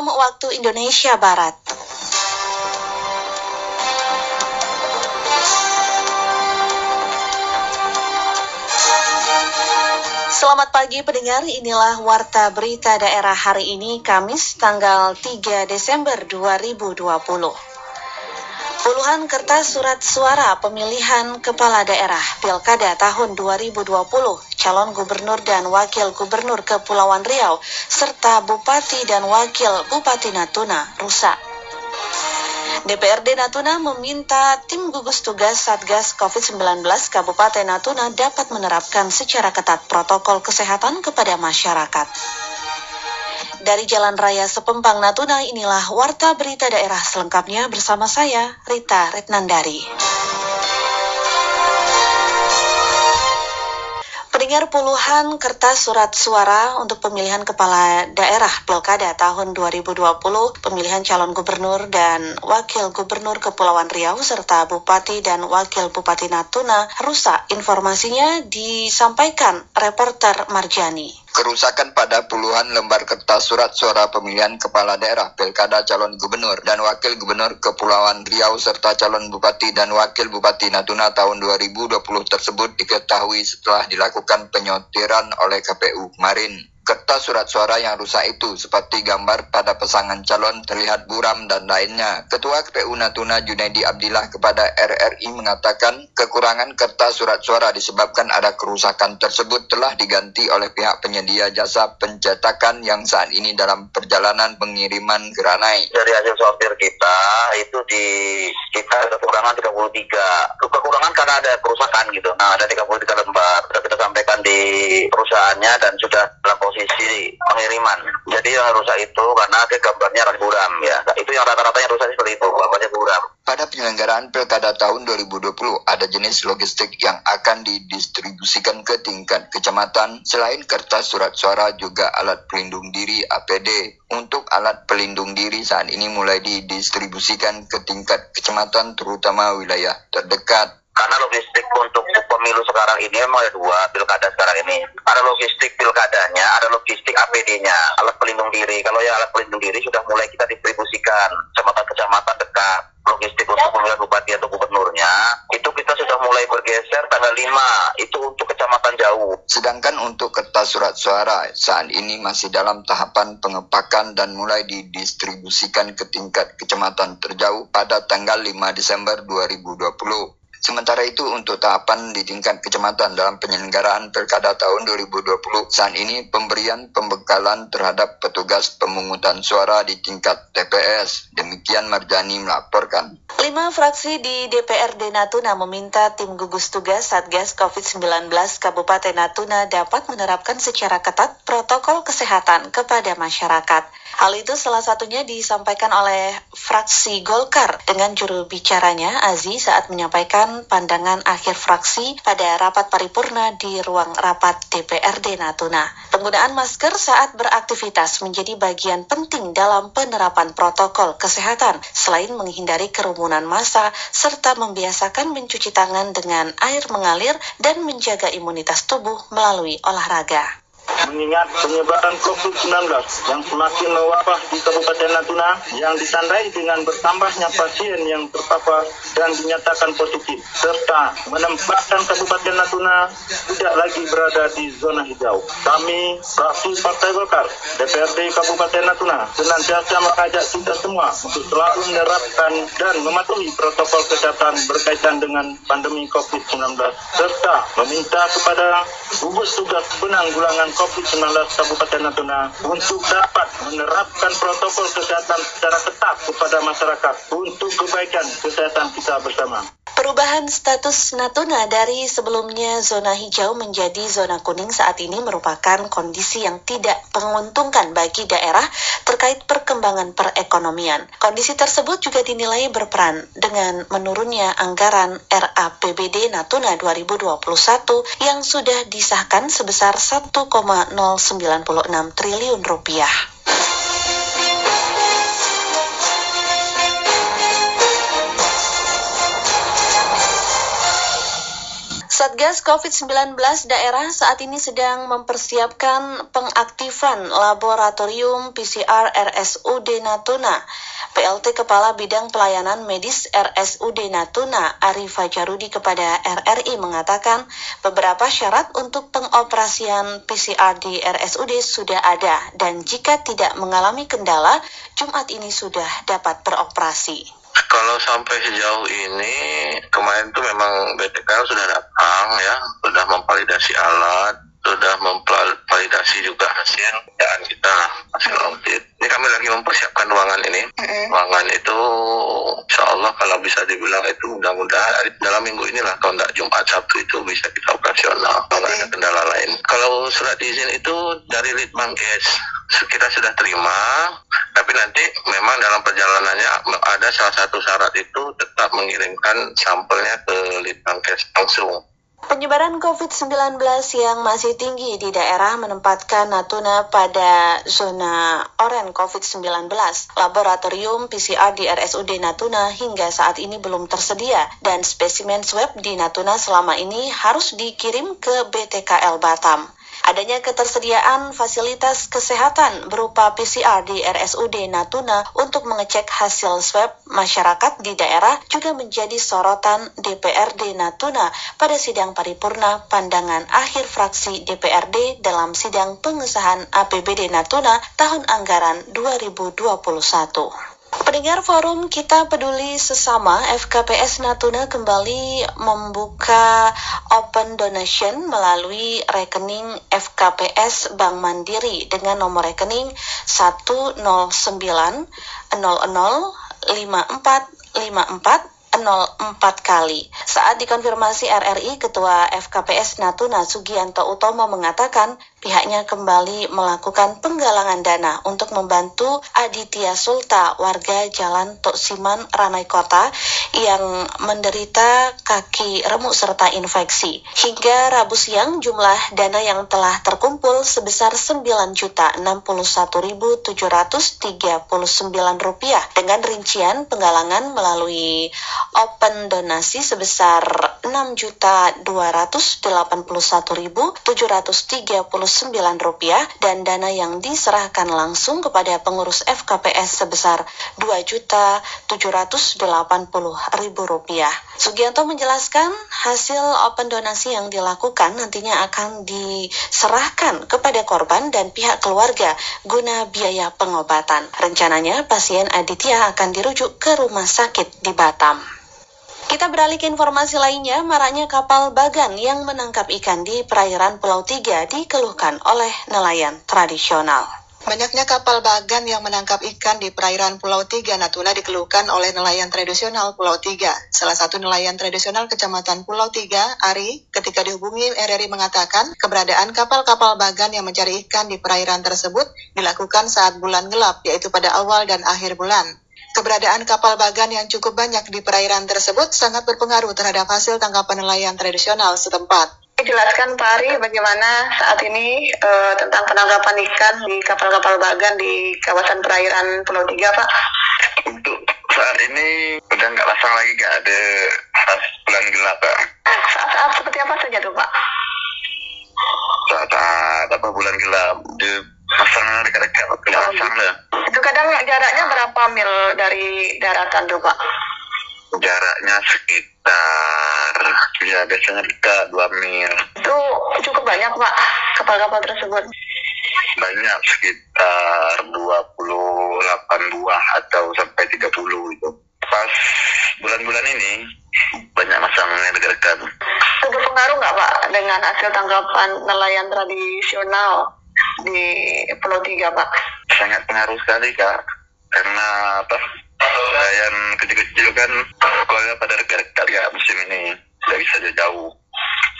waktu Indonesia Barat. Selamat pagi pendengar, inilah Warta Berita Daerah hari ini Kamis tanggal 3 Desember 2020. Puluhan kertas surat suara pemilihan kepala daerah Pilkada tahun 2020, calon gubernur dan wakil gubernur Kepulauan Riau, serta bupati dan wakil Bupati Natuna rusak. DPRD Natuna meminta tim gugus tugas Satgas COVID-19 Kabupaten Natuna dapat menerapkan secara ketat protokol kesehatan kepada masyarakat. Dari Jalan Raya Sepempang Natuna inilah Warta Berita Daerah selengkapnya bersama saya, Rita Retnandari. Pendengar puluhan kertas surat suara untuk pemilihan kepala daerah Pilkada tahun 2020, pemilihan calon gubernur dan wakil gubernur Kepulauan Riau serta bupati dan wakil bupati Natuna rusak. Informasinya disampaikan reporter Marjani. Kerusakan pada puluhan lembar kertas surat suara pemilihan kepala daerah, pilkada calon gubernur dan wakil gubernur Kepulauan Riau serta calon bupati dan wakil bupati Natuna tahun 2020 tersebut diketahui setelah dilakukan penyotiran oleh KPU kemarin. Kertas surat suara yang rusak itu seperti gambar pada pasangan calon terlihat buram dan lainnya. Ketua KPU Natuna Junaidi Abdillah kepada RRI mengatakan kekurangan kertas surat suara disebabkan ada kerusakan tersebut telah diganti oleh pihak penyedia jasa pencetakan yang saat ini dalam perjalanan pengiriman geranai. Dari hasil sortir kita itu di kita kekurangan 33. Kekurangan karena ada kerusakan gitu. Nah ada 33 lembar. Sudah kita sampaikan di perusahaannya dan sudah dalam. Jadi yang rusak itu karena ke gambarnya buram ya. Nah, itu yang rata-rata yang rusak seperti itu, gambarnya buram. Pada penyelenggaraan Pilkada tahun 2020, ada jenis logistik yang akan didistribusikan ke tingkat kecamatan. Selain kertas surat suara, juga alat pelindung diri APD. Untuk alat pelindung diri saat ini mulai didistribusikan ke tingkat kecamatan, terutama wilayah terdekat. Karena logistik untuk pemilu sekarang ini memang ada dua pilkada sekarang ini. Ada logistik pilkadanya, ada logistik APD-nya, alat pelindung diri. Kalau ya alat pelindung diri sudah mulai kita distribusikan kecamatan-kecamatan dekat logistik untuk pemilihan bupati atau gubernurnya itu kita sudah mulai bergeser tanggal 5 itu untuk kecamatan jauh. Sedangkan untuk kertas surat suara saat ini masih dalam tahapan pengepakan dan mulai didistribusikan ke tingkat kecamatan terjauh pada tanggal 5 Desember 2020. Sementara itu untuk tahapan di tingkat kecamatan dalam penyelenggaraan Pilkada tahun 2020 saat ini pemberian pembekalan terhadap petugas pemungutan suara di tingkat TPS. Demikian Marjani melaporkan. Lima fraksi di DPRD Natuna meminta tim gugus tugas Satgas COVID-19 Kabupaten Natuna dapat menerapkan secara ketat protokol kesehatan kepada masyarakat. Hal itu salah satunya disampaikan oleh fraksi Golkar dengan juru bicaranya Azi saat menyampaikan pandangan akhir fraksi pada rapat paripurna di ruang rapat DPRD Natuna. Penggunaan masker saat beraktivitas menjadi bagian penting dalam penerapan protokol kesehatan selain menghindari kerumunan massa serta membiasakan mencuci tangan dengan air mengalir dan menjaga imunitas tubuh melalui olahraga mengingat penyebaran COVID-19 yang semakin mewabah di Kabupaten Natuna yang ditandai dengan bertambahnya pasien yang terpapar dan dinyatakan positif serta menempatkan Kabupaten Natuna tidak lagi berada di zona hijau. Kami, fraksi Partai Golkar, DPRD Kabupaten Natuna, senantiasa mengajak kita semua untuk selalu menerapkan dan mematuhi protokol kesehatan berkaitan dengan pandemi COVID-19 serta meminta kepada gugus tugas penanggulangan COVID-19 Kabupaten Natuna untuk dapat menerapkan protokol kesehatan secara ketat kepada masyarakat untuk kebaikan kesehatan kita bersama. Perubahan status Natuna dari sebelumnya zona hijau menjadi zona kuning saat ini merupakan kondisi yang tidak menguntungkan bagi daerah terkait perkembangan perekonomian. Kondisi tersebut juga dinilai berperan dengan menurunnya anggaran RAPBD Natuna 2021 yang sudah disahkan sebesar 1,096 triliun rupiah. Satgas COVID-19 daerah saat ini sedang mempersiapkan pengaktifan laboratorium PCR RSUD Natuna. PLT Kepala Bidang Pelayanan Medis RSUD Natuna, Ari Fajarudi kepada RRI mengatakan beberapa syarat untuk pengoperasian PCR di RSUD sudah ada dan jika tidak mengalami kendala, Jumat ini sudah dapat beroperasi. Kalau sampai sejauh ini, kemarin itu memang BTK sudah datang ya, sudah memvalidasi alat, sudah memvalidasi juga hasil dan kita hasil audit. Ini kami lagi mempersiapkan ruangan ini. Mm-hmm. Ruangan itu insya Allah kalau bisa dibilang itu mudah-mudahan dalam minggu inilah kalau tidak Jumat Sabtu itu bisa kita operasional. Kalau okay. ada kendala lain. Kalau surat izin itu dari Litbangkes kita sudah terima, tapi nanti memang dalam perjalanannya ada salah satu syarat itu tetap mengirimkan sampelnya ke Litbangkes langsung. Penyebaran COVID-19 yang masih tinggi di daerah menempatkan Natuna pada zona oren COVID-19. Laboratorium PCR di RSUD Natuna hingga saat ini belum tersedia dan spesimen swab di Natuna selama ini harus dikirim ke BTKL Batam. Adanya ketersediaan fasilitas kesehatan berupa PCR di RSUD Natuna untuk mengecek hasil swab masyarakat di daerah juga menjadi sorotan DPRD Natuna pada sidang paripurna pandangan akhir fraksi DPRD dalam sidang pengesahan APBD Natuna tahun anggaran 2021. Pendengar forum Kita Peduli Sesama FKPS Natuna kembali membuka open donation melalui rekening FKPS Bank Mandiri dengan nomor rekening 109 00 5454 04 kali. Saat dikonfirmasi RRI, Ketua FKPS Natuna Sugianto Utomo mengatakan pihaknya kembali melakukan penggalangan dana untuk membantu Aditya Sulta, warga Jalan Toksiman, Ranai Kota, yang menderita kaki remuk serta infeksi. Hingga Rabu siang, jumlah dana yang telah terkumpul sebesar Rp9.731.739 dengan rincian penggalangan melalui open donasi sebesar Rp6.281.739 dan dana yang diserahkan langsung kepada pengurus FKPS sebesar Rp2.780.000. Sugianto menjelaskan hasil open donasi yang dilakukan nantinya akan diserahkan kepada korban dan pihak keluarga guna biaya pengobatan. Rencananya pasien Aditya akan dirujuk ke rumah sakit di Batam. Kita beralih ke informasi lainnya, maraknya kapal bagan yang menangkap ikan di perairan Pulau Tiga dikeluhkan oleh nelayan tradisional. Banyaknya kapal bagan yang menangkap ikan di perairan Pulau Tiga Natuna dikeluhkan oleh nelayan tradisional Pulau Tiga. Salah satu nelayan tradisional Kecamatan Pulau Tiga, Ari, ketika dihubungi RRI mengatakan keberadaan kapal-kapal bagan yang mencari ikan di perairan tersebut dilakukan saat bulan gelap, yaitu pada awal dan akhir bulan. Keberadaan kapal bagan yang cukup banyak di perairan tersebut sangat berpengaruh terhadap hasil tangkapan nelayan tradisional setempat. Jelaskan Pak Ari bagaimana saat ini e, tentang penangkapan ikan di kapal-kapal bagan di kawasan perairan Pulau Tiga, Pak. Untuk saat ini udah nggak pasang lagi, nggak ada pas bulan gelap, Pak. Saat-saat seperti apa saja tuh, Pak? Saat-saat apa bulan gelap, di pasang dekat-dekat, pasang lah kadang jaraknya berapa mil dari daratan tuh Pak? Jaraknya sekitar ya biasanya dekat 2 mil. Itu cukup banyak Pak kapal-kapal tersebut? Banyak sekitar 28 buah atau sampai 30 itu. Pas bulan-bulan ini banyak masangnya dekat-dekat. Itu berpengaruh nggak Pak dengan hasil tangkapan nelayan tradisional di Pulau Tiga Pak? sangat pengaruh sekali kak karena apa nelayan kecil-kecil kan sekolah pada dekat-dekat ya musim ini. Tidak bisa jauh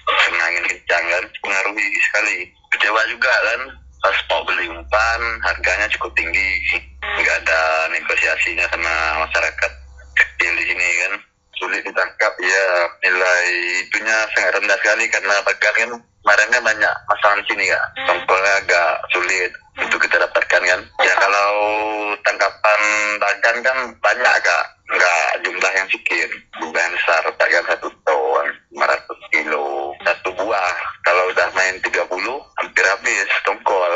karena angin kencang kan pengaruhi sekali. Kecewa juga kan pas mau beli umpan harganya cukup tinggi. Nggak ada negosiasinya sama masyarakat sulit ditangkap ya. Nilai itunya sangat rendah sekali karena Pakar kan kemarinnya banyak masalah di sini ya sampelnya agak sulit untuk kita dapatkan kan. Ya iya, kalau tangkapan bagan kan banyak kak, nggak jumlah yang sedikit jumlah yang besar bagan satu ton 500 kilo satu buah. Kalau udah main 30 hampir habis tongkol.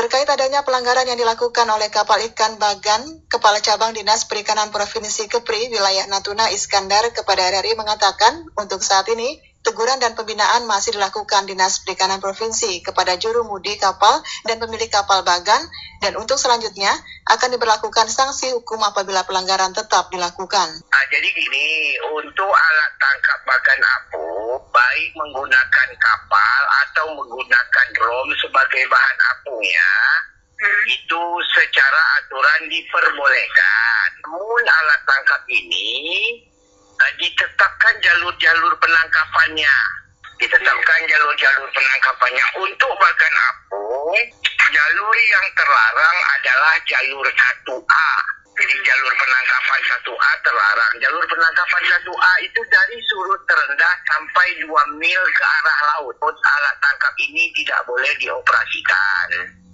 Terkait adanya pelanggaran yang dilakukan oleh kapal ikan bagan Kepala Cabang Dinas Perikanan Provinsi Kepri, wilayah Natuna Iskandar kepada RRI mengatakan, untuk saat ini Teguran dan pembinaan masih dilakukan Dinas Perikanan Provinsi kepada juru mudi kapal dan pemilik kapal bagan dan untuk selanjutnya akan diberlakukan sanksi hukum apabila pelanggaran tetap dilakukan. Nah, jadi gini, untuk alat tangkap bagan apung, baik menggunakan kapal atau menggunakan drone sebagai bahan apungnya, hmm. Itu secara aturan diperbolehkan. Namun alat tangkap ini uh, ditetapkan jalur-jalur penangkapannya. Ditetapkan jalur-jalur penangkapannya. Untuk bagan apung jalur yang terlarang adalah jalur 1A jadi jalur penangkapan 1A terlarang. Jalur penangkapan 1A itu dari surut terendah sampai 2 mil ke arah laut. Alat tangkap ini tidak boleh dioperasikan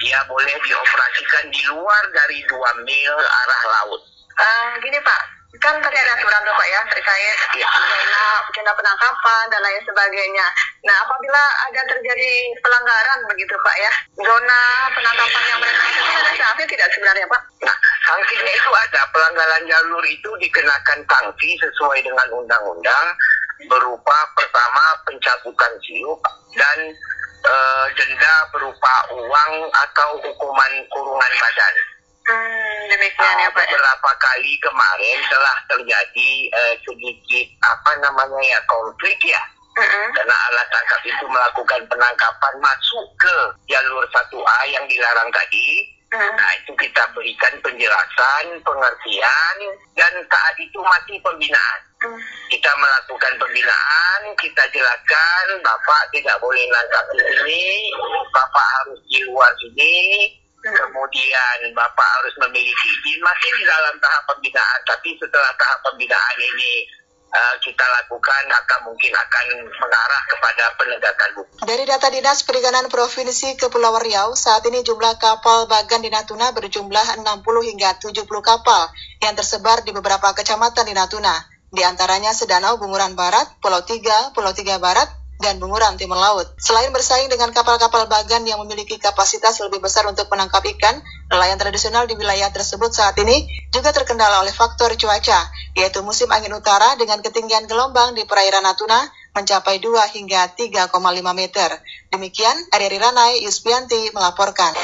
dia boleh dioperasikan di luar dari 2 mil arah laut. Uh, gini Pak. Kan tadi ada aturan tuh Pak ya terkait zona zona penangkapan dan lain sebagainya. Nah apabila ada terjadi pelanggaran begitu Pak ya zona penangkapan yang mereka itu ada sanksi tidak sebenarnya Pak? Nah sanksinya itu ada. Pelanggaran jalur itu dikenakan sanksi sesuai dengan undang-undang berupa pertama pencabutan siup dan e, denda berupa uang atau hukuman kurungan badan. Hmm, demikian ya Pak. Beberapa kali kemarin telah terjadi uh, sedikit apa namanya ya konflik ya. Uh-huh. Karena alat tangkap itu melakukan penangkapan masuk ke jalur 1A yang dilarang tadi. Uh-huh. Nah itu kita berikan penjelasan, pengertian, dan saat itu masih pembinaan. Kita melakukan pembinaan, kita jelaskan Bapak tidak boleh nangkap di sini, Bapak harus di luar sini, kemudian Bapak harus memiliki izin masih di dalam tahap pembinaan tapi setelah tahap pembinaan ini uh, kita lakukan akan mungkin akan mengarah kepada penegakan hukum. Dari data Dinas Perikanan Provinsi Kepulauan Riau, saat ini jumlah kapal bagan di Natuna berjumlah 60 hingga 70 kapal yang tersebar di beberapa kecamatan di Natuna. Di antaranya Sedanau Bunguran Barat, Pulau Tiga, Pulau Tiga Barat, dan bunguran timur laut. Selain bersaing dengan kapal-kapal bagan yang memiliki kapasitas lebih besar untuk menangkap ikan, nelayan tradisional di wilayah tersebut saat ini juga terkendala oleh faktor cuaca, yaitu musim angin utara dengan ketinggian gelombang di perairan Natuna mencapai 2 hingga 3,5 meter. Demikian, Ari Ranai Yuspianti melaporkan.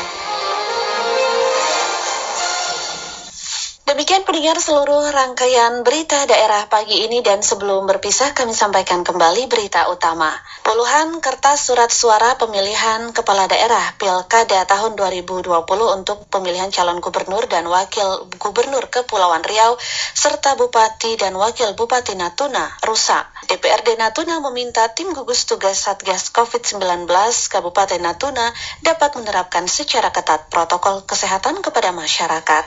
Demikian pendengar seluruh rangkaian berita daerah pagi ini dan sebelum berpisah kami sampaikan kembali berita utama. Puluhan kertas surat suara pemilihan kepala daerah Pilkada tahun 2020 untuk pemilihan calon gubernur dan wakil gubernur Kepulauan Riau serta bupati dan wakil bupati Natuna rusak. DPRD Natuna meminta tim gugus tugas Satgas COVID-19 Kabupaten Natuna dapat menerapkan secara ketat protokol kesehatan kepada masyarakat.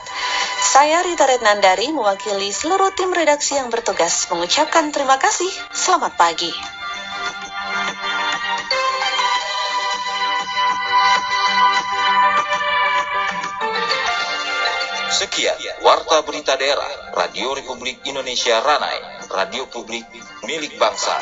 Saya Rita Retnandari mewakili seluruh tim redaksi yang bertugas mengucapkan terima kasih. Selamat pagi. Sekian Warta Berita Daerah Radio Republik Indonesia Ranai, radio publik milik bangsa.